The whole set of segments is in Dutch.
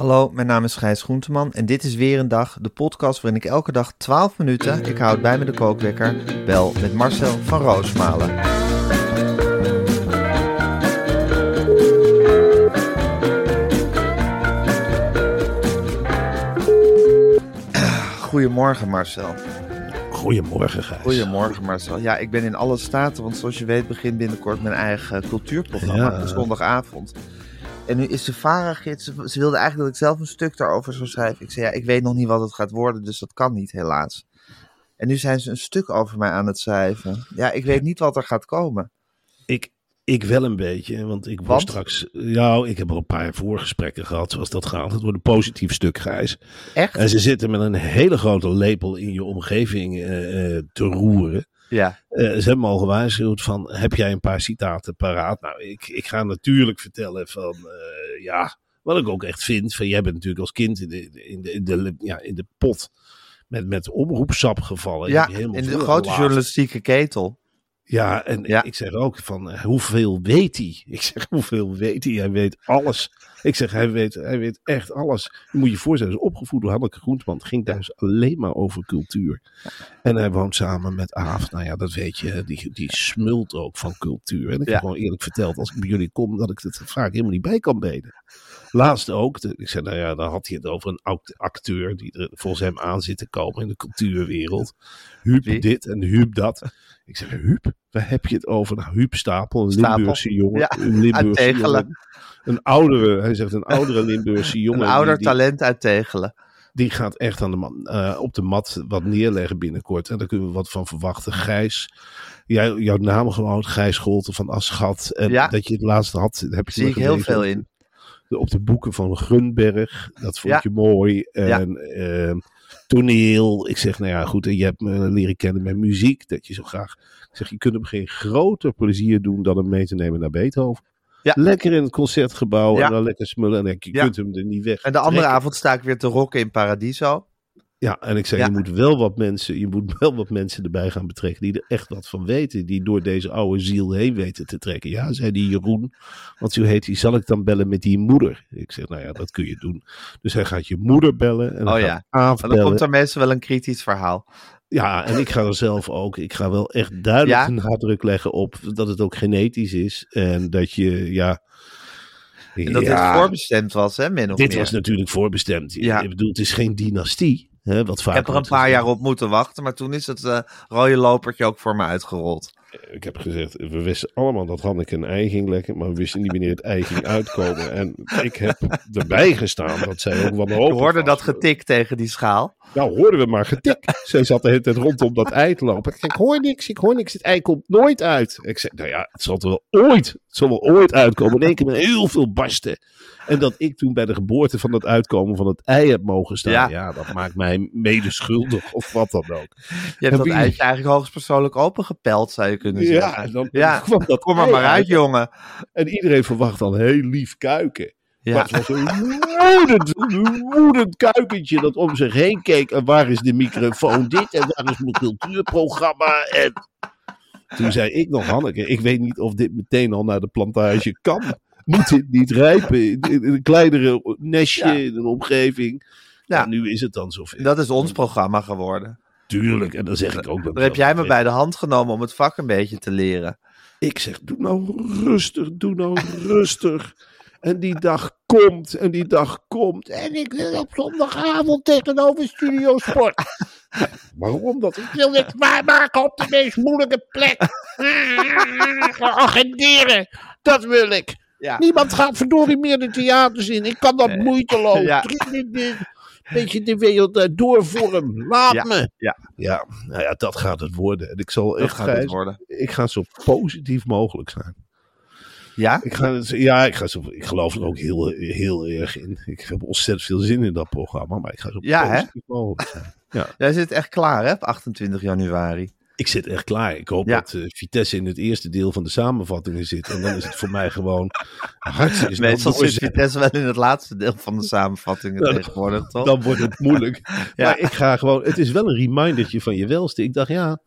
Hallo, mijn naam is Gijs Groenteman en dit is weer een dag, de podcast waarin ik elke dag 12 minuten, ik houd bij me de kookwekker, bel met Marcel van Roosmalen. Goedemorgen Marcel. Goedemorgen, Gijs. Goedemorgen Marcel. Ja, ik ben in alle staten, want zoals je weet begint binnenkort mijn eigen cultuurprogramma, Ja. op zondagavond. En nu is de VARA-gids, ze, ze wilde eigenlijk dat ik zelf een stuk daarover zou schrijven. Ik zei, ja, ik weet nog niet wat het gaat worden, dus dat kan niet helaas. En nu zijn ze een stuk over mij aan het schrijven. Ja, ik weet niet wat er gaat komen. Ik, ik wel een beetje, want ik word straks... Ja, ik heb al een paar voorgesprekken gehad, zoals dat gaat. Het wordt een positief stuk, Gijs. Echt? En ze zitten met een hele grote lepel in je omgeving eh, eh, te roeren. Ja. Eh, ze hebben me al gewaarschuwd van, heb jij een paar citaten paraat? Nou, ik, ik ga natuurlijk vertellen van, eh, ja, wat ik ook echt vind. Van, jij bent natuurlijk als kind in de, in de, in de, ja, in de pot met, met omroepsap gevallen. Ja, in de grote journalistieke ketel. Ja, en Ja. ik zeg ook van eh, hoeveel weet hij? Ik zeg hoeveel weet hij? Hij weet alles. Ik zeg hij weet, hij weet echt alles. Je moet je voorstellen, hij is opgevoed door Hanneke Groenteman. Het ging thuis alleen maar over cultuur. En hij woont samen met Aaf. Nou ja, dat weet je, die, die smult ook van cultuur. En ik heb gewoon eerlijk verteld, als ik bij jullie kom, dat ik het vaak helemaal niet bij kan benen. Laatst ook, de- ik zei, nou ja, dan had hij het over een act- acteur die er volgens hem aan zit te komen in de cultuurwereld. Huub Wie? dit en Huub dat. Ik zeg, Huub, waar heb je het over? Nou, Huub Stapel, een Stapel. Limburgse jongen. Ja, een Limburgse jongen. Een oudere, hij zegt een oudere Limburgse jongen. Een ouder die, talent uit Tegelen. die gaat echt aan de man, eh, op de mat wat neerleggen binnenkort. En daar kunnen we wat van verwachten. Gijs, jij, jouw naam gewoon, Gijs Scholten van Aschat. En Ja. dat je het laatst had, heb je Zie ik heel veel in. Op de boeken van Gunberg. Dat vond Ja. je mooi. En ehm, toneel. Ik zeg, nou ja, goed. En je hebt me leren kennen met muziek. Dat je zo graag. Ik zeg, je kunt hem geen groter plezier doen dan hem mee te nemen naar Beethoven. Ja. Lekker in het concertgebouw en dan lekker smullen. En dan, je kunt hem er niet weg. En de andere trekken. avond sta ik weer te rocken in Paradiso. Ja, en ik zei, Ja. je moet wel wat mensen, je moet wel wat mensen erbij gaan betrekken die er echt wat van weten, die door deze oude ziel heen weten te trekken. Ja, zei die Jeroen, want zo heet hij, zal ik dan bellen met die moeder? Ik zeg, nou ja, dat kun je doen. Dus hij gaat je moeder bellen en dan Oh ja. Maar dan komt er meestal wel een kritisch verhaal. Ja, en ik ga er zelf ook, ik ga wel echt duidelijk Ja? een nadruk leggen op dat het ook genetisch is en dat je, ja... En dat ja, dit voorbestemd was, hè, min of dit meer. was natuurlijk voorbestemd. Ja. Ik bedoel, het is geen dynastie. Hè, wat vaak ik heb er een paar jaar op moeten wachten, maar toen is het eh, rode lopertje ook voor me uitgerold. Ik heb gezegd, we wisten allemaal dat Hanneke een ei ging lekken, maar we wisten niet wanneer het ei ging uitkomen. En ik heb erbij gestaan dat zij ook wanhopig Je hoorde was. dat getik tegen die schaal. Nou, hoorden we maar getik. Zij zat de hele tijd rondom dat ei te lopen. Ik ik hoor niks, ik hoor niks, het ei komt nooit uit. Ik zei, nou ja, het zal er wel ooit, het zal wel ooit uitkomen. In één keer met heel veel barsten. En dat ik toen bij de geboorte van het uitkomen van het ei heb mogen staan. Ja. Ja, dat maakt mij medeschuldig of wat dan ook. Je hebt dat wie- eitje eigenlijk hoogstpersoonlijk opengepeld, zou je kunnen Ja, zeggen. dan Ja, kwam dat Kom er maar uit, uit. jongen. En iedereen verwacht dan heel lief kuiken. Ja. Maar het was een woedend, woedend kuikentje dat om zich heen keek. En waar is de microfoon dit? En waar is mijn cultuurprogramma? En toen zei ik nog, Hanneke, ik weet niet of dit meteen al naar de plantage kan. Moet dit niet rijpen in, een kleinere nestje, Ja. in een omgeving? Ja. Ja. nu is het dan zover. Dat is ons programma geworden. Tuurlijk, en dan zeg ik ook... dat Daar heb jij me bij de hand genomen om het vak een beetje te leren. Ik zeg, doe nou rustig, doe nou rustig. En die dag komt, en die dag komt. En ik wil op zondagavond tegenover Studio Sport. Waarom dat? Ik wil dit waarmaken op de meest moeilijke plek. Agenderen, dat wil ik. Ja. Niemand gaat verdorie meer de theaters in. Ik kan dat Nee. moeiteloos. Ja. Beetje de wereld eh, doorvorm. Laat Ja. me. Ja. Ja, nou ja, dat gaat het worden. En ik zal Dat echt, gaat het worden. ik ga zo positief mogelijk zijn. Ja? Ik, ga, het- ja, ik, ga zo, ik geloof er ook heel, heel erg in. Ik heb ontzettend veel zin in dat programma, maar ik ga zo Ja, hè? positief mogelijk zijn. Jij zit echt klaar, hè? Op 28 januari. Ik zit echt klaar. Ik hoop Ja. dat eh, Vitesse in het eerste deel van de samenvattingen zit. En dan is het voor mij gewoon hartstikke Meestal zit. Vitesse wel in het laatste deel van de samenvattingen Ja, tegenwoordig, toch? Dan wordt het moeilijk. Ja. Maar ik ga gewoon. Het is wel een remindertje van je welste. Ik dacht, ja,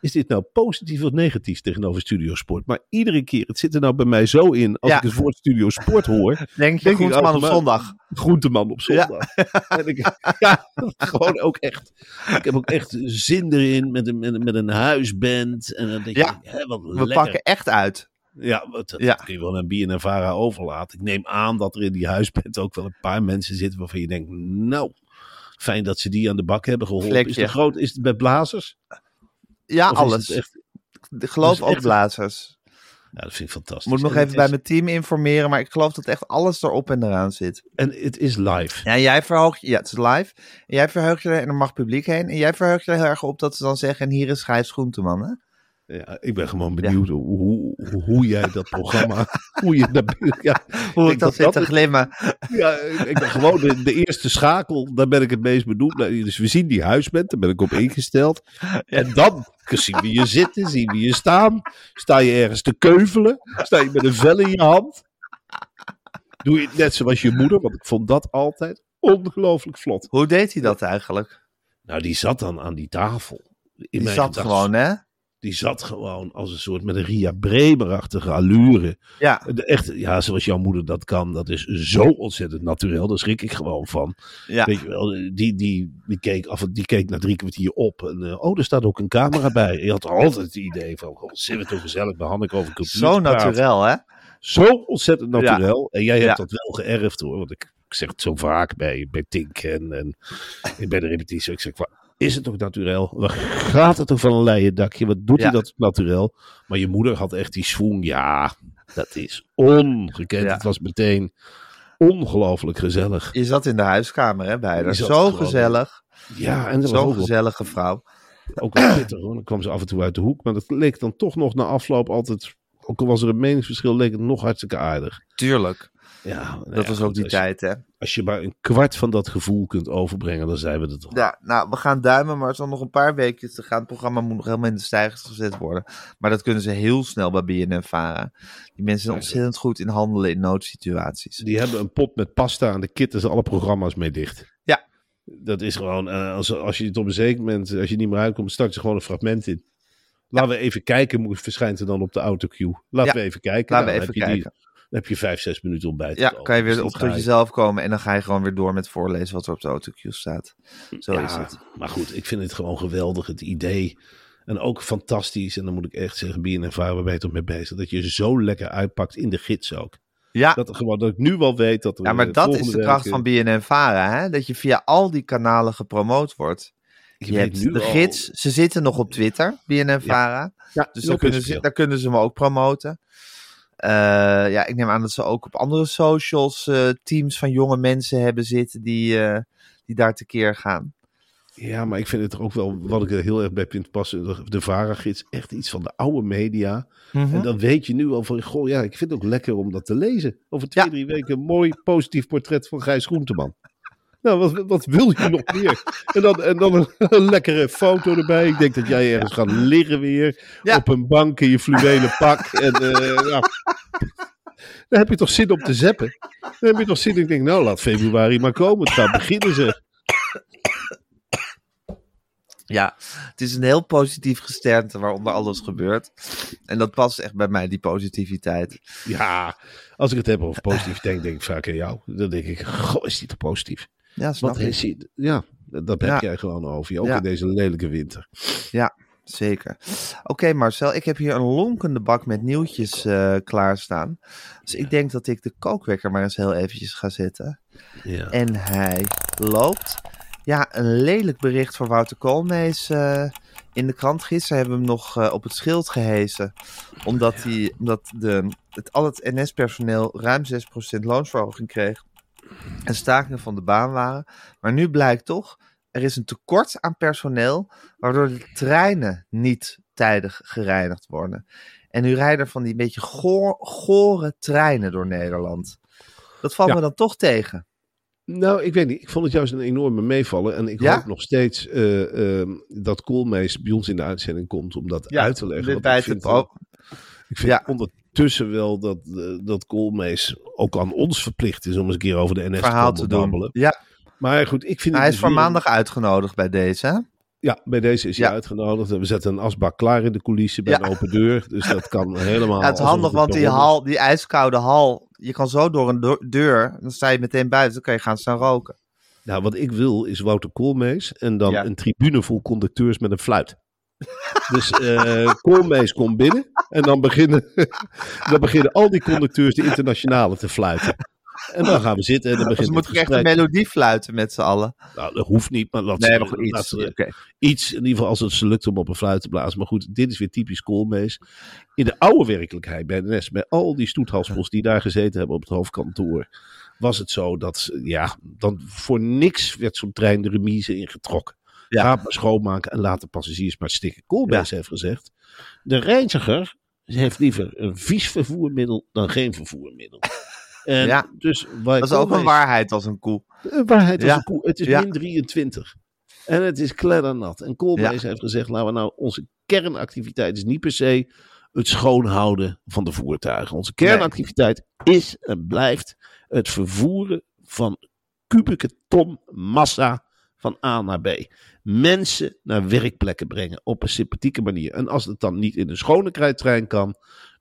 is dit nou positief of negatief tegenover Studio Sport? Maar iedere keer, het zit er nou bij mij zo in. Als Ja. ik het woord Studio Sport hoor. Denk je, Denk ik op zondag? Groenteman op zondag. En ik, ja, gewoon ook echt. Ik heb ook echt zin erin met een, met een, met een huisband. En dan denk Ja. je, hè, wat We lekker. pakken echt uit. Ja, wat- dat, Ja. kun je wel aan BNNVARA overlaten. Ik neem aan dat er in die huisband ook wel een paar mensen zitten waarvan je denkt, nou, fijn dat ze die aan de bak hebben geholpen. Is het groot? Is het bij blazers? Ja, Of alles. echt, Ik geloof ook echt- blazers. ja, dat vind ik fantastisch. Moet nog En even bij mijn team informeren, maar ik geloof dat echt alles erop en eraan zit. En het is live. Ja, jij verhoogt ja, het is live. En jij verheugt je er, en er mag publiek heen. En jij verheugt je er heel erg op dat ze dan zeggen, en hier is Gijs Groenteman, hè? Ja, ik ben gewoon benieuwd hoe, hoe, hoe jij dat programma, hoe je dat, ja, Hoe ik dat zit te glimmen. Ja, ik ben gewoon de, de eerste schakel. Daar ben ik het meest bedoeld. Nou, Dus we zien die huisband, daar ben ik op ingesteld. En dan zien we je zitten, zien we je staan. Sta je ergens te keuvelen? Sta je met een vel in je hand? Doe je het net zoals je moeder? Want ik vond dat altijd ongelooflijk vlot. Hoe deed hij dat eigenlijk? Nou, die zat dan aan die tafel. In Die mijn zat gewoon, hè? Die zat gewoon als een soort met een Ria Bremer-achtige allure. Ja, echt, ja, zoals jouw moeder dat kan, dat is zo ontzettend natuurlijk. Daar schrik ik gewoon van. ja. Weet je wel, die, die, die, keek af, en- die keek na drie kwartier op. En, eh, oh, er staat ook een camera bij. Je had altijd het idee van, god, zit het toch gezellig bij Hanneke over cultuur Zo naturel, hè? Zo ontzettend natuurlijk. En jij hebt Ja. dat wel geërfd hoor. Want ik, ik zeg het zo vaak bij, bij Tink en, en bij de repetitie. Ik zeg, "Wa- is het toch natuurlijk? Waar gaat het toch van een leien dakje? Wat doet Ja. hij dat natuurlijk? Maar je moeder had echt die swoon. Ja, dat is ongekend. Ja. Het was meteen ongelooflijk gezellig. Je zat in de huiskamer, hè, bij haar. Zo gezellig. Ja, en Zo'n gezellige vrouw. ook wel pittig hoor. Dan kwam ze af en toe uit de hoek. Maar dat leek dan toch nog na afloop altijd. Ook al was er een meningsverschil, leek het nog hartstikke aardig. Tuurlijk. Ja, nou Dat ja, was ook die tijd, hè? Als je maar een kwart van dat gevoel kunt overbrengen, dan zijn we er toch. Ja, nou, we gaan duimen, maar het is nog een paar weken te gaan. Het programma moet nog helemaal in de stijgers gezet worden. Maar dat kunnen ze heel snel bij BNN-Vara. Die mensen zijn ontzettend goed in handelen in noodsituaties. Die hebben een pot met pasta en de kitten ze alle programma's mee dicht. Ja. Dat is gewoon, eh, als, als je het op een zeker moment, als je niet meer uitkomt, start ze gewoon een fragment in. Laten we even kijken, verschijnt er dan op de autocue. Laten Ja. we even kijken. Laten we Nou, even je die- kijken. Heb je vijf, zes minuten om bij te Ja, kan je Dus weer dat op tot je- jezelf komen en dan ga je gewoon weer door met voorlezen wat er op de autocue staat. Zo ja, is het. Maar goed, ik vind het gewoon geweldig, het idee. En ook fantastisch, en dan moet ik echt zeggen, BNN Vara, waar toch mee bezig, dat je zo lekker uitpakt in de gids ook. Ja, Dat, gewoon, dat ik nu wel weet dat ja maar eh, dat is de kracht van BNN-Vara, hè? Dat je via al die kanalen gepromoot wordt. ik Je hebt nu de al- gids, ze zitten nog op Twitter, BNN-Vara. Ja, Dus daar kunnen, ze, daar kunnen ze me ook promoten. Eh, ja, ik neem aan dat ze ook op andere socials eh, teams van jonge mensen hebben zitten die, eh, die daar tekeer gaan. Ja, maar ik vind het ook wel, wat ik er heel erg bij vind passen, de, de VARA-gids, echt iets van de oude media. Mhm. En dan weet je nu al van, goh, ja, ik vind het ook lekker om dat te lezen. Over twee, Ja. drie weken een mooi positief portret van Gijs Groenteman. Nou, wat, wat wil je nog meer? En dan, en dan een, een lekkere foto erbij. Ik denk dat jij ergens gaat liggen weer. Ja. Op een bank in je fluwelen pak. En eh, ja. Dan heb je toch zin om te zeppen. Dan heb je toch zin. Ik denk, nou, laat februari maar komen. Het gaat beginnen, zeg. Ja, het is een heel positief gesternte waaronder alles gebeurt. En dat past echt bij mij, die positiviteit. Ja, als ik het heb over positiviteit, denk ik vaak aan jou. Dan denk ik, goh, is die toch positief? Ja, snap Wat ik. is? Ja, dat heb Ja. jij gewoon over je. Ook Ja. in deze lelijke winter. Ja. Zeker. Oké Marcel, ik heb hier een lonkende bak met nieuwtjes eh, klaarstaan. Dus ik denk dat ik de kookwekker maar eens heel eventjes ga zetten. Ja. En hij loopt. Ja, een lelijk bericht voor Wouter Koolmees eh, in de krant. Gisteren hebben we hem nog eh, op het schild gehezen. Omdat, hij, omdat de, het, al het NS-personeel ruim 6% loonsverhoging kreeg. En stakingen van de baan waren. Maar nu blijkt toch, er is een tekort aan personeel. Waardoor de treinen niet tijdig gereinigd worden. En nu rijden er van die beetje goor, gore treinen door Nederland. Dat valt Ja. me dan toch tegen. Nou, ik weet niet. Ik vond het juist een enorme meevallen. En ik Ja? hoop nog steeds eh, ehm, dat Koolmees bij ons in de uitzending komt om dat uit te leggen. dit Want bij ik vind, pro- ik vind Ja. Ondertussen wel dat, eh, dat Koolmees ook aan ons verplicht is om eens een keer over de NS verhaal te te komen doen. babbelen. Ja, Maar goed, ik vind hij het is dus voor weer- maandag uitgenodigd bij deze. hè? Ja, bij deze is hij Ja. uitgenodigd. En we zetten een asbak klaar in de coulissen bij Ja. een open deur. Dus dat kan helemaal. Ja, het is handig, want die, hal, die ijskoude hal, je kan zo door een deur, dan sta je meteen buiten, dan kan je gaan staan roken. Nou, wat ik wil is Wouter Koolmees en dan Ja. een tribune vol conducteurs met een fluit. Dus eh Koolmees komt binnen en dan beginnen, dan beginnen al die conducteurs de internationale te fluiten. En dan gaan we zitten en dan Dus begint het moeten echt een melodie fluiten met z'n allen. Nou, dat hoeft niet, maar laat Nee, maar laat iets. ze- iets, in ieder geval als het ze lukt om op een fluit te blazen. Maar goed, dit is weer typisch Koolmees. In de oude werkelijkheid bij de NS, bij al die stoethalspels die daar gezeten hebben op het hoofdkantoor, was het zo dat, ja, dan voor niks werd zo'n trein de remise ingetrokken. Ja. Ga het maar schoonmaken en laat de passagiers maar stikken. Koolmees heeft gezegd, de reiziger heeft liever een vies vervoermiddel dan geen vervoermiddel. En Ja. dus Dat is ook een waarheid als een koe. een waarheid als Ja. een koe. Het is min 23. En het is kleddernat. En Koolmees heeft gezegd, laten we nou, onze kernactiviteit is niet per se het schoonhouden van de voertuigen. Onze kernactiviteit is en blijft het vervoeren van kubieke ton massa van A naar B. Mensen naar werkplekken brengen op een sympathieke manier. En als het dan niet in een schone krijttrein kan,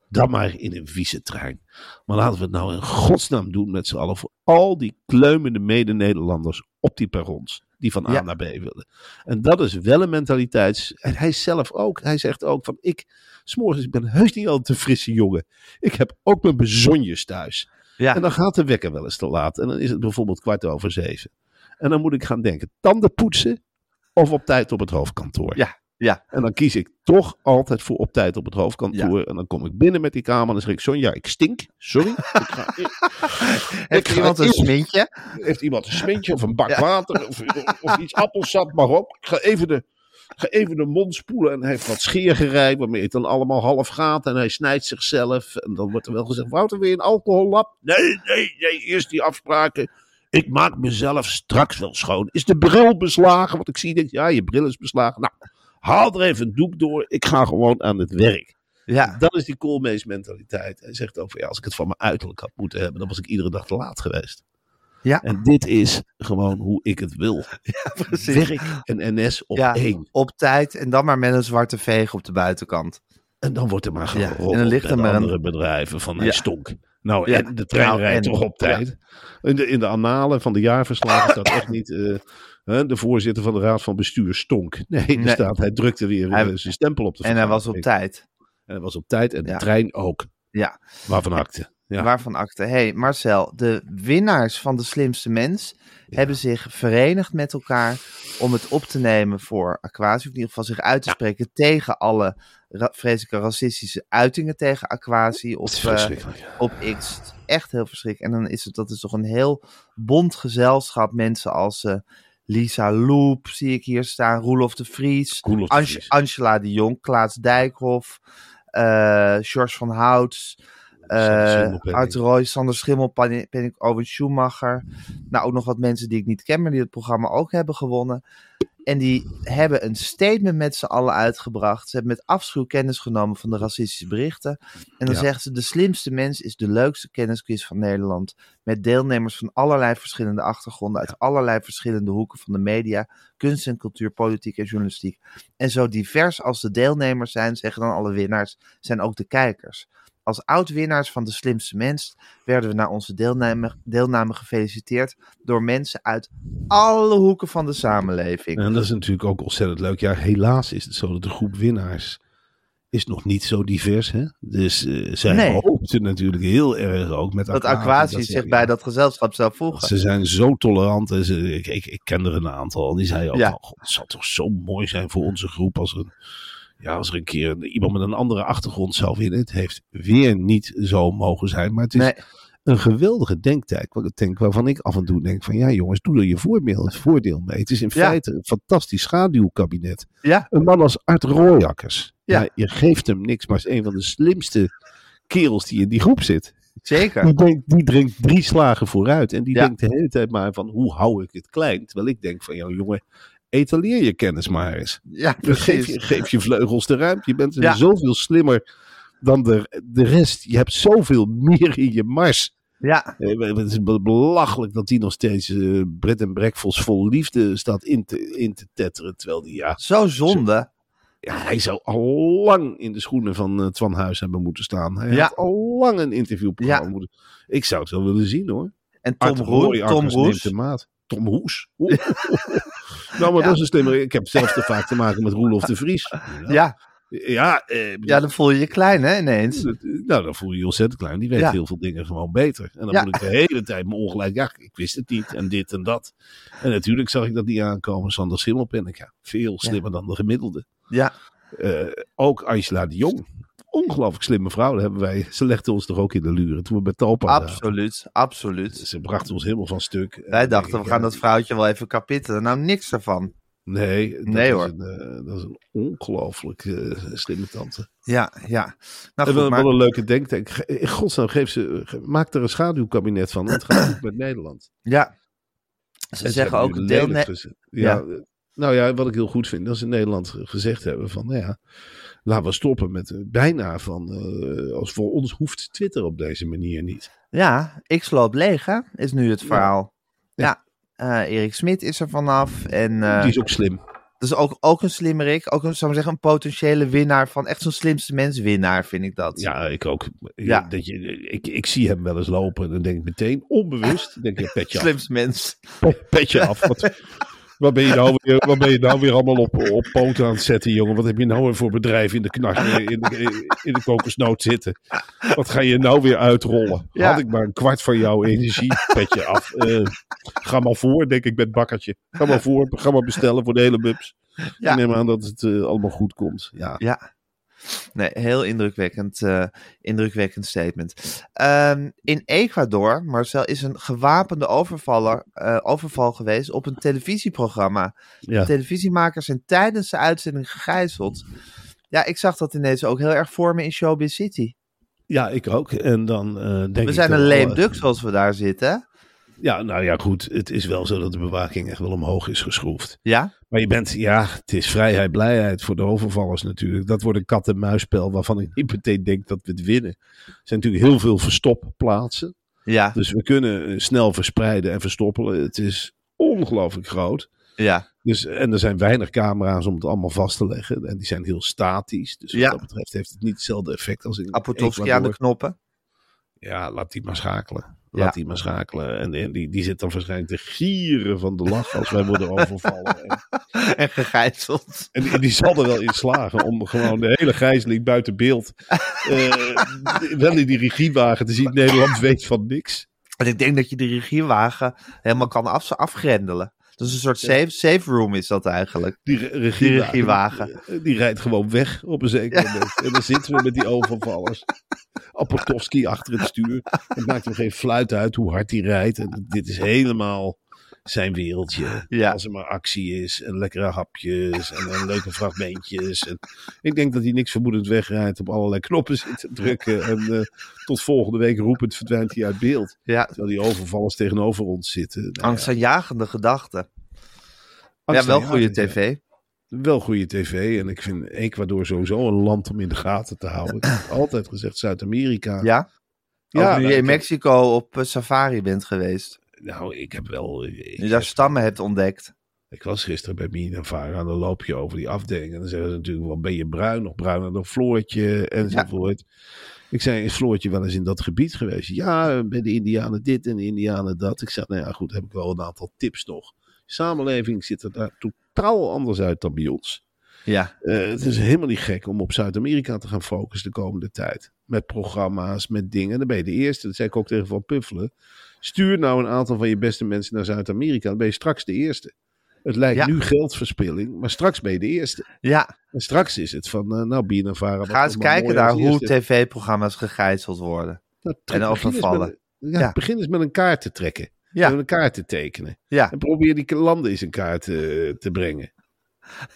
dan maar in een vieze trein. Maar laten we het nou in godsnaam doen met z'n allen voor al die kleumende mede-Nederlanders op die perrons. Die van A Ja. naar B willen. En dat is wel een mentaliteits... En hij zelf ook. Hij zegt ook van ik... S'morgens, ik ben heus niet altijd een frisse jongen. Ik heb ook mijn bezonjes thuis. Ja. En dan gaat de wekker wel eens te laat. En dan is het bijvoorbeeld kwart over zeven. En dan moet ik gaan denken, tanden poetsen of op tijd op het hoofdkantoor. Ja, ja. En dan kies ik toch altijd voor op tijd op het hoofdkantoor. En dan kom ik binnen met die kamer en dan zeg ik, Sonja, ik stink. Sorry. ik ga, Heeft iemand een smintje? heeft iemand een smintje of een bak Ja. water of, of iets appelsap, maar op. Ik ga even de, ga even de mond spoelen en hij heeft wat scheergerij waarmee het dan allemaal half gaat en hij snijdt zichzelf. En dan wordt er wel gezegd, Wouter, weer een alcohollap? Nee, nee, nee, eerst die afspraken. Ik maak mezelf straks wel schoon. Is de bril beslagen? Want ik zie, denk, ja, je bril is beslagen. Nou, haal er even een doek door. Ik ga gewoon aan het werk. Ja, Dat is die Koolmees mentaliteit. Hij zegt over, ja, als ik het van mijn uiterlijk had moeten hebben, dan was ik iedere dag te laat geweest. Ja. En dit is gewoon hoe ik het wil. precies. Werk en NS op Ja, één. op tijd en dan maar met een zwarte veeg op de buitenkant. En dan wordt er maar Ja, geroddeld en dan ligt er maar een- andere bedrijven van hij Ja. stonk. Nou, Ja. en de trein Nou, rijdt en- toch op tijd. In, de, in de annalen van de jaarverslagen staat echt niet... eh, de voorzitter van de raad van bestuur stonk. Nee, er Nee. staat hij drukte weer Hij- eh, zijn stempel op de En hij was op tijd. En hij was op tijd en de Ja. trein ook. Ja. Waarvan akte. Ja. Waarvan akte. hey, Marcel, de winnaars van de slimste mens hebben zich verenigd met elkaar om het op te nemen voor Aquasi. Of in ieder geval zich uit te spreken tegen alle ra- vreselijke racistische uitingen tegen Aquasi op, is eh, op X. Echt heel verschrikkelijk. En dan is het, dat is toch een heel bond gezelschap. Mensen als eh, Lisa Loep, zie ik hier staan. Roelof de Vries. Roelof de Ange- Vries. Angela de Jong, Klaas Dijkhoff, eh George van Houts, Art Roy, Sander Schimmelpenninck, Owen Schumacher. Nou, ook nog wat mensen die ik niet ken, maar die het programma ook hebben gewonnen. En die hebben een statement met z'n allen uitgebracht. Ze hebben met afschuw kennis genomen van de racistische berichten. En dan Ja. zeggen ze, de slimste mens is de leukste kennisquiz van Nederland. Met deelnemers van allerlei verschillende achtergronden, uit allerlei verschillende hoeken van de media, kunst en cultuur, politiek en journalistiek. En zo divers als de deelnemers zijn, zeggen dan alle winnaars, zijn ook de kijkers. Als oud-winnaars van de slimste mens werden we naar onze deelname, deelname gefeliciteerd door mensen uit alle hoeken van de samenleving. En dat is natuurlijk ook ontzettend leuk. Ja, helaas is het zo dat de groep winnaars is nog niet zo divers. Hè? Dus eh, zij Nee. hoopten natuurlijk heel erg ook met dat Aquati Aquasi dat zich bij dat gezelschap zou voegen. Ze zijn zo tolerant. En ze, ik, ik, ik ken er een aantal. En die zeiden ook Ja. "God, het zou toch zo mooi zijn voor onze groep als er, een- ja, als er een keer een- iemand met een andere achtergrond zou winnen. Het heeft weer niet zo mogen zijn. Maar het is Nee, een geweldige denktijd. Wat ik denk, waarvan ik af en toe denk van ja jongens, doe er je voordeel, het voordeel mee. Het is in Ja. feite een fantastisch schaduwkabinet. ja, Een man als Art Rooijakkers. Ja. Ja. je geeft hem niks, maar is een van de slimste kerels die in die groep zit. zeker. Die, denkt, die drinkt drie slagen vooruit. En die denkt de hele tijd maar van hoe hou ik het klein. Terwijl ik denk van ja jongen, etaleer je kennis maar eens. Ja, Dus geef, je, geef je vleugels de ruimte. Je bent Ja. zoveel slimmer dan de, de rest. Je hebt zoveel meer in je mars. Ja, Eh, Het is be- belachelijk dat hij nog steeds eh Bred en Breakfast vol liefde staat in te, in te tetteren. Terwijl die, ja, zo zonde. ja, hij zou al lang in de schoenen van eh, Twan Huis hebben moeten staan. Hij Ja. had al lang een interviewprogramma Ja. moeten... Ik zou het wel willen zien hoor. En Tom, Rooijakkers Tom Roes. Tom Hoes? Nou, maar Ja. dat is een slimmer. Ik heb zelf te vaak te maken met Roelof de Vries. Ja, Ja, eh, ja, dan voel je je klein, hè, ineens. dat- Nou, dan voel je je ontzettend klein. Die weet Ja. heel veel dingen gewoon beter. En dan Ja. moet ik de hele tijd me ongelijk... Ja, ik wist het niet. En dit en dat. En natuurlijk zag ik dat niet aankomen. Sander Schimmelpenninck. Ja, veel slimmer dan de gemiddelde. Ja, Eh, ook Angela de Jong. Ongelooflijk slimme vrouw. Dat hebben wij, ze legde ons toch ook in de luren. Toen we bij Talpa absoluut, absoluut. Ze brachten ons helemaal van stuk. Wij dachten, we gaan dat vrouwtje wel even kapitten. Nou, niks ervan. Nee, dat Nee, is hoor. Een, eh, dat is een ongelooflijk eh, slimme tante. Ja, ja. Nou en wel, maar... wel een leuke denktank. In godsnaam, geef ze, ge- maak er een schaduwkabinet van. Het gaat goed met Nederland. Ja. Ze En zeggen ook nu deelne... lelijk geze- Ja, eh, Nou ja, wat ik heel goed vind, dat ze in Nederland gezegd hebben van, nou ja, laten we stoppen met eh, bijna van, eh, als voor ons hoeft Twitter op deze manier niet. Ja, X loopt leeg, hè? Is nu het verhaal. Ja. Ja. eh, Erik Smit is er vanaf. En Die is ook slim. dat is ook, ook een slimmerik. Ook een, zou ik zeggen, een potentiële winnaar van echt zo'n slimste mens winnaar, vind ik dat. Ja, ik ook. Ja. Dat je, ik, ik zie hem wel eens lopen en dan denk ik meteen, onbewust, denk ik, petje af. Slimste mens. Petje af. Wat, wat, ben je nou weer, wat ben je nou weer allemaal op, op poten aan het zetten, jongen? Wat heb je nou weer voor bedrijf in de, knas, in de, in de kokosnoot zitten? Wat ga je nou weer uitrollen? Ja. Had ik maar een kwart van jouw energie, petje af. Eh, ga maar voor, denk ik, met bakkertje. Ga maar voor, ga maar bestellen voor de hele bubs. Ja. Ik neem aan dat het eh, allemaal goed komt. Ja. Ja. Nee, heel indrukwekkend, eh, indrukwekkend statement. Ehm, in Ecuador, Marcel, is een gewapende overvaller, eh, overval geweest op een televisieprogramma. Ja. Televisiemakers zijn tijdens de uitzending gegijzeld. Ja, ik zag dat ineens ook heel erg voor me in Showbiz City. ja, ik ook. En dan eh, denk We ik zijn toch een duck zoals we daar zitten. Ja, nou ja, goed. Het is wel zo dat de bewaking echt wel omhoog is geschroefd. Ja, Maar je bent, ja, het is vrijheid, blijheid voor de overvallers natuurlijk. Dat wordt een kat-en-muisspel waarvan ik niet meteen denk dat we het winnen. Er zijn natuurlijk heel veel verstopplaatsen. ja, Dus we kunnen eh, snel verspreiden en verstoppelen. Het is ongelooflijk groot. ja. Dus, en er zijn weinig camera's om het allemaal vast te leggen. En die zijn heel statisch. Dus wat Ja. dat betreft heeft het niet hetzelfde effect als in Apotowski aan de knoppen. Ja, laat die maar schakelen. Laat die maar schakelen. En, en die, die zit dan waarschijnlijk te gieren van de lach als wij worden overvallen. En, En gegijzeld. en die, die zal er wel in slagen om gewoon de hele gijzeling buiten beeld. eh, wel in die regiewagen te zien. Nederland weet van niks. En ik denk dat je de regiewagen helemaal kan af, afgrendelen. Dat is een soort safe, safe room is dat eigenlijk. Die re- regiewagen, regiewagen. Die, die rijdt gewoon weg op een zeker moment. En dan zitten we met die overvallers. Apotowski achter het stuur. Het maakt hem geen fluit uit hoe hard hij rijdt. En dit is helemaal zijn wereldje. Ja. Als er maar actie is en lekkere hapjes en, en leuke fragmentjes. En ik denk dat hij niks vermoedend wegrijdt op allerlei knoppen zit te drukken. En eh, tot volgende week roepend verdwijnt hij uit beeld. Ja, Terwijl die overvallers tegenover ons zitten. Nou ja, angstaanjagende gedachten. Ja, wel goede tv. Wel goede tv. En ik vind Ecuador sowieso een land om in de gaten te houden. Ik heb altijd gezegd Zuid-Amerika. Ja? Ja, nu nou, je in Mexico op eh, safari bent geweest. Nou, ik heb wel... Ik, Nu daar stammen hebt ontdekt. ik was gisteren bij Mina Vara. En dan loop je over die afdeling. En dan zeggen ze natuurlijk wel, ben je bruin? Nog bruiner dan Floortje? Enzovoort. Ik zei, is Floortje wel eens in dat gebied geweest? Ja, bij de Indianen dit en de Indianen dat. Ik zei, nou ja, goed, heb ik wel een aantal tips nog. Samenleving ziet er daar totaal anders uit dan bij ons. Ja, Eh, het is helemaal niet gek om op Zuid-Amerika te gaan focussen de komende tijd. Met programma's, met dingen. Dan ben je de eerste. Dat zei ik ook tegen Van Puffelen. Stuur nou een aantal van je beste mensen naar Zuid-Amerika. Dan ben je straks de eerste. Het lijkt Ja. nu geldverspilling, maar straks ben je de eerste. ja. En straks is het van, eh, nou, Bienenvara. wat ga eens kijken als hoe tv-programma's gegijzeld worden. Nou, en overvallen. met- ja, Ja. begin eens met een kaart te trekken. Ja. En een kaart te tekenen. Ja, En probeer die landen eens in kaart eh, te brengen.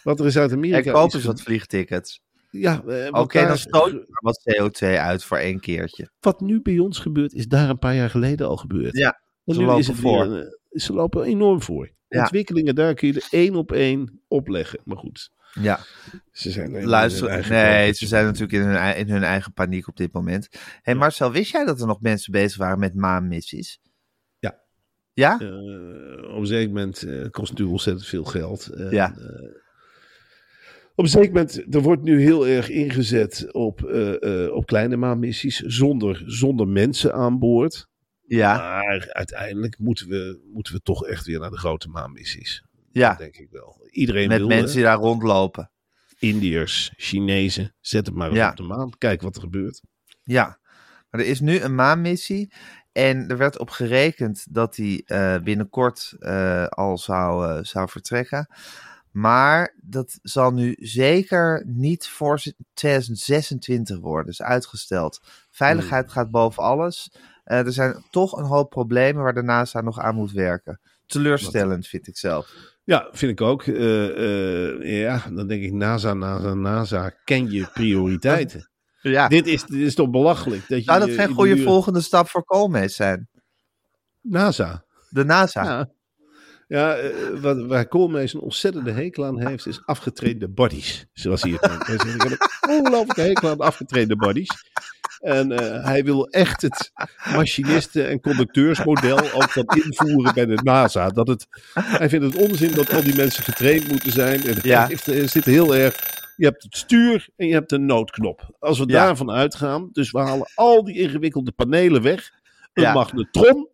Wat er in Zuid-Amerika en koop eens wat vliegtickets. Ja, eh, Oké, dan stoot je wat CO2 uit voor één keertje. wat nu bij ons gebeurt, is daar een paar jaar geleden al gebeurd. Ja, En ze lopen voor. weer, eh, ze lopen enorm voor. Ja. Ontwikkelingen daar kun je er één op één opleggen. Maar goed, Ja, ze zijn luister. Nee, ze zijn natuurlijk in hun, ei- in hun eigen paniek op dit moment. Hé hey Marcel, wist jij dat er nog mensen bezig waren met maanmissies? Ja. Ja? Eh, op een zeker moment kost het natuurlijk ontzettend veel geld. Ja. Op een zeker moment, er wordt nu heel erg ingezet op, eh, eh, op kleine maanmissies zonder, zonder mensen aan boord. Ja, Maar uiteindelijk moeten we, moeten we toch echt weer naar de grote maanmissies. ja. Dat denk ik wel. Iedereen Met wil mensen die daar rondlopen. Indiërs, Chinezen, zet het maar Ja. op de maan. Kijk wat er gebeurt. Ja, maar er is nu een maanmissie. En er werd op gerekend dat die eh, binnenkort al zou, zou vertrekken. Maar dat zal nu zeker niet voor 2026 worden. Dus uitgesteld. Veiligheid Hmm. gaat boven alles. Eh, er zijn toch een hoop problemen waar de NASA nog aan moet werken. Teleurstellend vind ik zelf. Ja, vind ik ook. Eh, eh, ja, dan denk ik NASA, NASA, NASA. Ken je prioriteiten? Ja. dit, is, dit is toch belachelijk? Dat je Zou dat geen goede volgende stap voor Koolmees zijn? NASA. De NASA. Ja. Ja, eh, wat, waar Koolmees een ontzettende hekel aan heeft, is afgetrainde bodies. Zoals hij het noemt. Hij zegt, ik heb een ongelooflijke hekel aan afgetrainde bodies. En eh, hij wil echt het machinisten- en conducteursmodel ook dan invoeren bij de NASA. Dat het, hij vindt het onzin dat al die mensen getraind moeten zijn. En Ja. heeft, hij zit heel erg... Je hebt het stuur en je hebt de noodknop. Als we Ja. daarvan uitgaan, dus we halen al die ingewikkelde panelen weg. Een Ja. magnetron,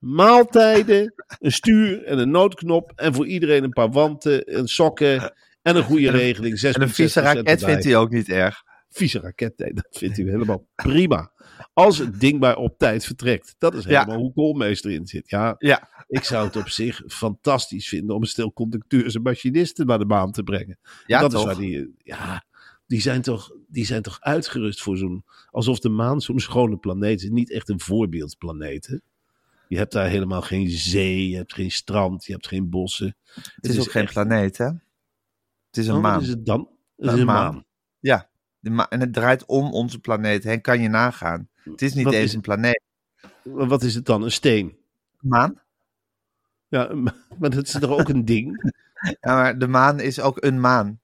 maaltijden, een stuur en een noodknop. En voor iedereen een paar wanten, en sokken en een goede regeling. En een vieze raket vindt hij ook niet erg. Vieze raket, nee, dat vindt hij helemaal prima. Als het ding maar op tijd vertrekt. Dat is Ja. helemaal hoe Koolmeester in zit. Ja, Ja. ik zou het op zich fantastisch vinden om een stel conducteurs en machinisten naar de maan te brengen. Ja, dat toch? is waar die, ja, die zijn toch, die zijn toch uitgerust voor zo'n, alsof de maan zo'n schone planeet is. Niet echt een voorbeeldplaneet. Hè? Je hebt daar helemaal geen zee, je hebt geen strand, je hebt geen bossen. Het is ook geen echt- planeet, hè? Het is een Oh, maan. Wat is het dan? Het Een is een maan. maan. Ja, ma- en het draait om onze planeet heen. Kan je nagaan. Het is niet Wat eens is- een planeet. Wat is het dan? Een steen? Maan? Ja, maar dat is toch ook een ding? Ja, maar de maan is ook een maan.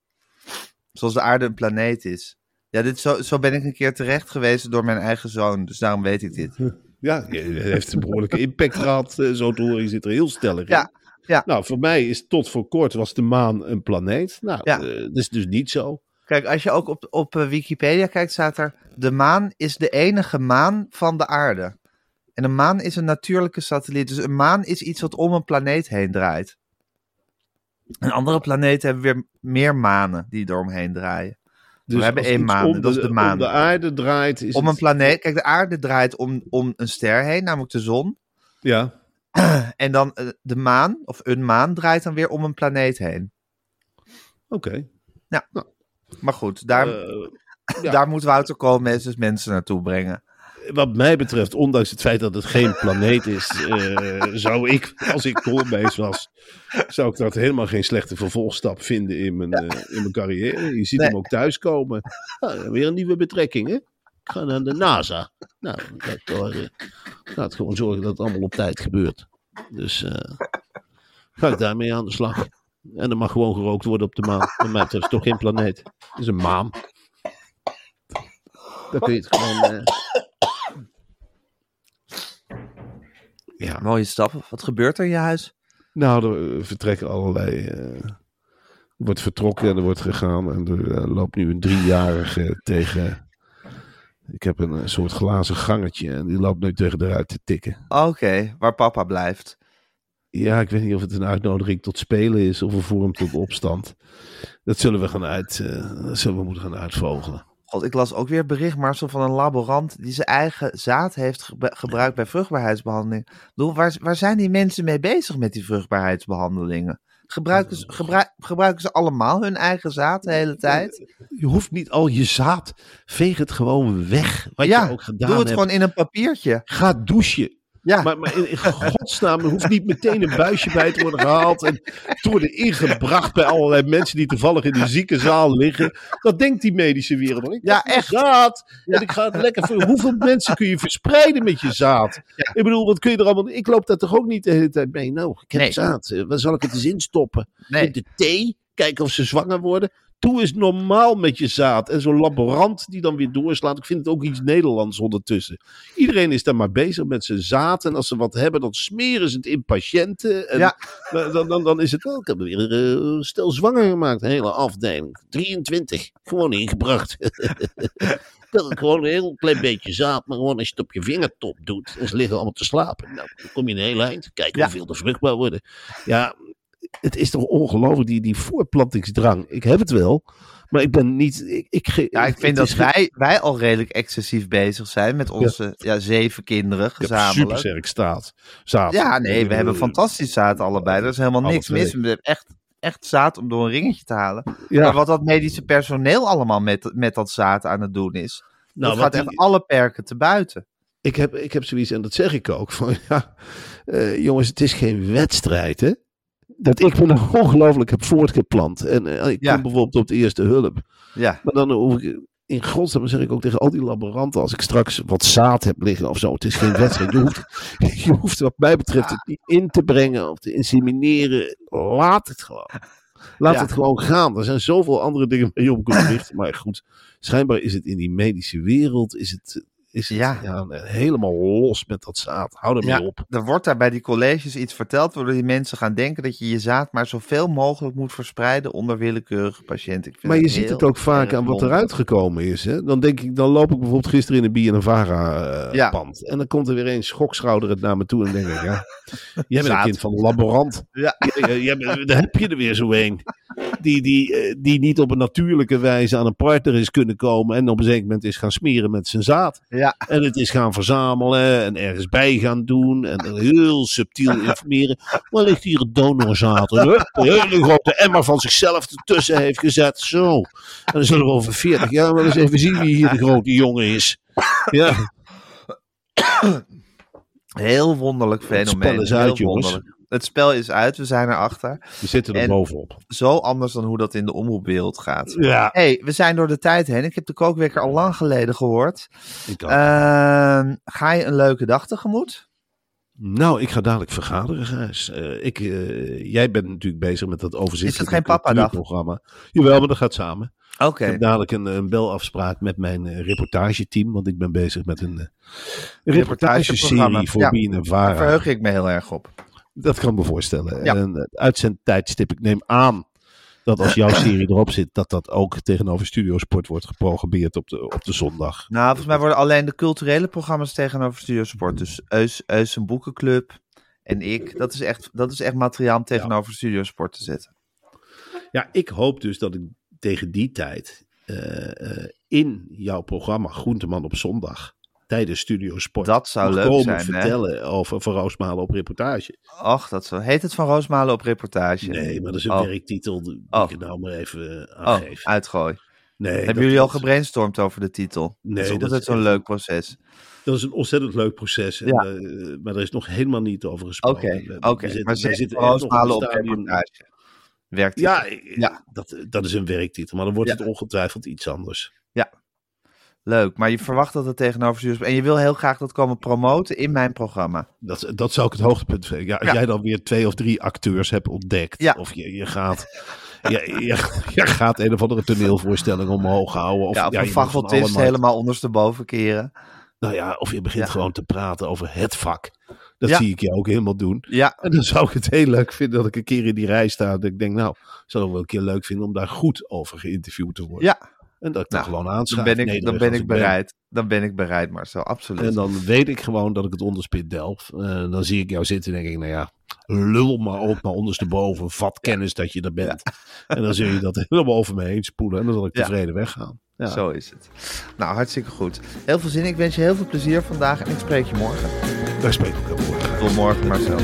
Zoals de aarde een planeet is. Ja, dit, zo, zo ben ik een keer terecht geweest door mijn eigen zoon. Dus daarom weet ik dit. Ja, het heeft een behoorlijke impact gehad. eh, Zo te horen, je zit er heel stellig in. Ja, ja. Nou, voor mij is tot voor kort was de maan een planeet. Nou, Ja. eh, dat is dus niet zo. Kijk, als je ook op, op eh, Wikipedia kijkt, staat er... De maan is de enige maan van de aarde. En een maan is een natuurlijke satelliet. Dus een maan is iets wat om een planeet heen draait. En andere planeten hebben weer meer manen die eromheen draaien. Dus We hebben één maan, om dat is de om maan. de aarde draait. Is Om een planeet... Kijk, de aarde draait om, om een ster heen, namelijk de zon. Ja, En dan eh, de maan, of een maan, draait dan weer om een planeet heen. oké. Maar goed, daar, Eh, ja. daar moet Wouter Koolmees dus mensen naartoe brengen. Wat mij betreft, ondanks het feit dat het geen planeet is, eh, zou ik, als ik Koolmees was, zou ik dat helemaal geen slechte vervolgstap vinden in mijn, eh, in mijn carrière. Je ziet Nee. hem ook thuiskomen. Ah, weer een nieuwe betrekking, hè? Ik ga naar de NASA. Nou, dat, uh, laat gewoon zorgen dat het allemaal op tijd gebeurt. Dus eh, ga ik daarmee aan de slag. En er mag gewoon gerookt worden op de maan. Wat mij betreft is toch geen planeet. Het is een maan. Dan kun je het gewoon... Ja. Mooie stappen. Wat gebeurt er in je huis? Nou, er eh, vertrekken allerlei. eh, er wordt vertrokken en er wordt gegaan. En er eh, loopt nu een driejarige tegen Ik heb een, eh, soort glazen gangetje en die loopt nu tegen de ruit te tikken. Oké, waar papa blijft. Ja, ik weet niet of het een uitnodiging tot spelen is of een vorm tot opstand. Dat zullen we gaan uit, eh, dat zullen we moeten gaan uitvogelen. God, ik las ook weer het bericht, Marcel, van een laborant die zijn eigen zaad heeft gebruikt bij vruchtbaarheidsbehandeling. Bedoel, waar, waar zijn die mensen mee bezig met die vruchtbaarheidsbehandelingen? Gebruiken ze, gebruik- gebruiken ze allemaal hun eigen zaad de hele tijd? Je hoeft niet al je zaad, veeg het gewoon weg. Wat ja, je ook gedaan doe het hebt. gewoon in een papiertje. Ga douchen. Ja, Maar, maar in, in godsnaam, er hoeft niet meteen een buisje bij te worden gehaald. En te worden ingebracht bij allerlei mensen die toevallig in de ziekenzaal liggen. Dat denkt die medische wereld. Ik Ja, echt. Zaad. En ik ga het lekker voor. Hoeveel mensen kun je verspreiden met je zaad? Ik bedoel, wat kun je er allemaal. Ik loop daar toch ook niet de hele tijd mee. Nou, ik heb Nee. zaad. Eh, Waar zal ik het eens in stoppen? nee. In de thee? Kijken of ze zwanger worden. Doe eens normaal met je zaad. En zo'n laborant die dan weer doorslaat. Ik vind het ook iets Nederlands ondertussen. Iedereen is daar maar bezig met zijn zaad. En als ze wat hebben, dan smeren ze het in patiënten. En Ja. dan, dan, dan, is het ook. Ik heb weer eh, stel zwanger gemaakt. Een hele afdeling. 23. Gewoon ingebracht. Dat is gewoon een heel klein beetje zaad. Maar gewoon als je het op je vingertop doet. En ze liggen allemaal te slapen. Nou, dan kom je een heel eind. Kijk Ja. hoeveel er vruchtbaar worden. Ja, het is toch ongelooflijk, die, die voorplantingsdrang. Ik heb het wel, maar ik ben niet... Ik, ik, ge- Ja, ik vind dat ge- wij, wij al redelijk excessief bezig zijn met onze ja. zeven kinderen gezamenlijk. supersterk staat. Zaad. Ja, nee, we Eh, hebben fantastisch zaad allebei. Er is helemaal niks twee. mis. We hebben echt, echt zaad om door een ringetje te halen. Ja, Maar wat dat medische personeel allemaal met, met dat zaad aan het doen is, nou, dat gaat echt die- alle perken te buiten. ik, heb, ik heb zoiets, en dat zeg ik ook, van ja, eh, jongens, het is geen wedstrijd, hè. Dat ik me nou ongelooflijk heb voortgeplant. En eh, ik Ja. kom bijvoorbeeld op de eerste hulp. Ja, Maar dan hoef ik, in godsnaam zeg ik ook tegen al die laboranten, als ik straks wat zaad heb liggen of zo, het is geen wedstrijd. Je hoeft, je hoeft wat mij betreft het niet in te brengen of te insemineren. Laat het gewoon. Laat Ja. het gewoon gaan. Er zijn zoveel andere dingen waar je op kunt richten. Maar goed, schijnbaar is het in die medische wereld, is het, is het Ja. ja. helemaal los met dat zaad. Hou ermee Ja. op. er wordt daar bij die colleges iets verteld, waardoor die mensen gaan denken dat je je zaad maar zoveel mogelijk moet verspreiden onder willekeurige patiënten. Ik vind Maar je ziet het ook vaak aan wat eruit gekomen is. Hè? Dan denk ik, dan loop ik bijvoorbeeld gisteren in een BNNVARA eh Ja. pand. En dan komt er weer een schokschouder het naar me toe. En denk ik, ja, jij bent een kind van de laborant. Ja. Bent- daar heb je er weer zo een. Die, die, eh, die niet op een natuurlijke wijze aan een partner is kunnen komen. En op een zeker moment is gaan smeren met zijn zaad. Ja, En het is gaan verzamelen en ergens bij gaan doen. En heel subtiel informeren. Waar ligt hier het donorzaad? En hup, een hele grote emmer van zichzelf ertussen heeft gezet. Zo. En dan zullen we over 40 jaar wel eens even zien wie hier de grote jongen is. Ja, heel wonderlijk fenomeen. spel heel uit, jongens. Het spel is uit, we zijn erachter. we zitten er En- bovenop. Zo anders dan hoe dat in de omroepwereld gaat. Ja, hey, we zijn door de tijd heen. Ik heb de kookwekker al lang geleden gehoord. ik. Ehm, ga je een leuke dag tegemoet? Nou, ik ga dadelijk vergaderen, Gijs. Eh, ik, eh, jij bent natuurlijk bezig met dat overzichtelijke Is het geen papadag? programma. Jawel, maar dat gaat samen. Oké. Ik heb dadelijk een, een belafspraak met mijn eh, reportageteam. Want ik ben bezig met een Reportageprogramma, reportageserie voor ja. BNN Daar Vara. verheug ik me heel erg op. Dat kan ik me voorstellen. Ja. En het uitzendtijdstip, ik neem aan dat als jouw serie erop zit, dat dat ook tegenover Studiosport wordt geprogrammeerd op de, op de zondag. Nou, volgens mij worden alleen de culturele programma's tegenover Studiosport. Dus Eus, Eus een boekenclub en ik. Dat is echt, dat is echt materiaal om tegenover Studiosport te zetten. Ja, ik hoop dus dat ik tegen die tijd eh, eh, in jouw programma Groenteman op zondag tijdens Studiosport Dat zou leuk komen zijn, hè? vertellen over Van Roosmalen op reportage. Ach, dat zo. Heet het Van Roosmalen op reportage? Nee, maar dat is een Oh. werktitel die Oh. ik nou maar even eh, Oh, aangeef. uitgooi. nee, Hebben jullie al gebrainstormd over de titel? Nee, dat is dat zo'n leuk proces. Dat is een ontzettend leuk proces. En, Ja. eh, maar er is nog helemaal niet over gesproken. Oké. Maar zeg zitten Roosmalen op reportage. Werkt Ja, Ja. Dat, dat is een werktitel. Maar dan wordt Ja. het ongetwijfeld iets anders. Leuk, maar je verwacht dat het tegenover Studiosport... En je wil heel graag dat komen promoten in mijn programma. Dat, dat zou ik het hoogtepunt vinden. Ja, als Ja. jij dan weer twee of drie acteurs hebt ontdekt. Ja. Of je, je gaat... Ja, je, je gaat een of andere toneelvoorstelling omhoog houden. Of, ja, of ja, een je allemaal- helemaal ondersteboven keren. Nou ja, of je begint Ja. gewoon te praten over het vak. Dat Ja. zie ik je ook helemaal doen. Ja, En dan zou ik het heel leuk vinden dat ik een keer in die rij sta. Dat ik denk, nou, zou ik wel een keer leuk vinden om daar goed over geïnterviewd te worden. ja. En dat ik dan Nou, gewoon Dan aanschrijf. ben ik, dan ben ik bereid. Dan ben ik bereid, Marcel. Absoluut. En dan weet ik gewoon dat ik het onderspit delf. Eh, dan zie ik jou zitten en denk ik, nou ja, lul maar op maar ondersteboven. Vat kennis dat je er bent. En dan zul je dat helemaal over me heen spoelen. En dan zal ik Ja. tevreden weggaan. Ja. Zo is het. Nou, hartstikke goed. Heel veel zin. Ik wens je heel veel plezier vandaag en ik spreek je morgen. Daar spreek ik ook over. Tot morgen, Marcel.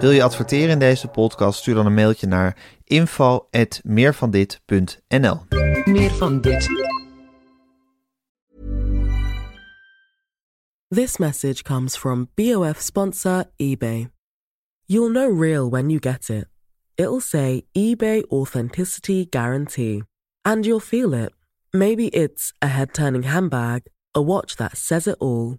Wil je adverteren in deze podcast? Stuur dan een mailtje naar info@meervandit.nl. Meer van dit. This message comes from BOF sponsor eBay. You'll know real when you get it. It'll say eBay Authenticity Guarantee. And you'll feel it. Maybe it's a head turning handbag, a watch that says it all,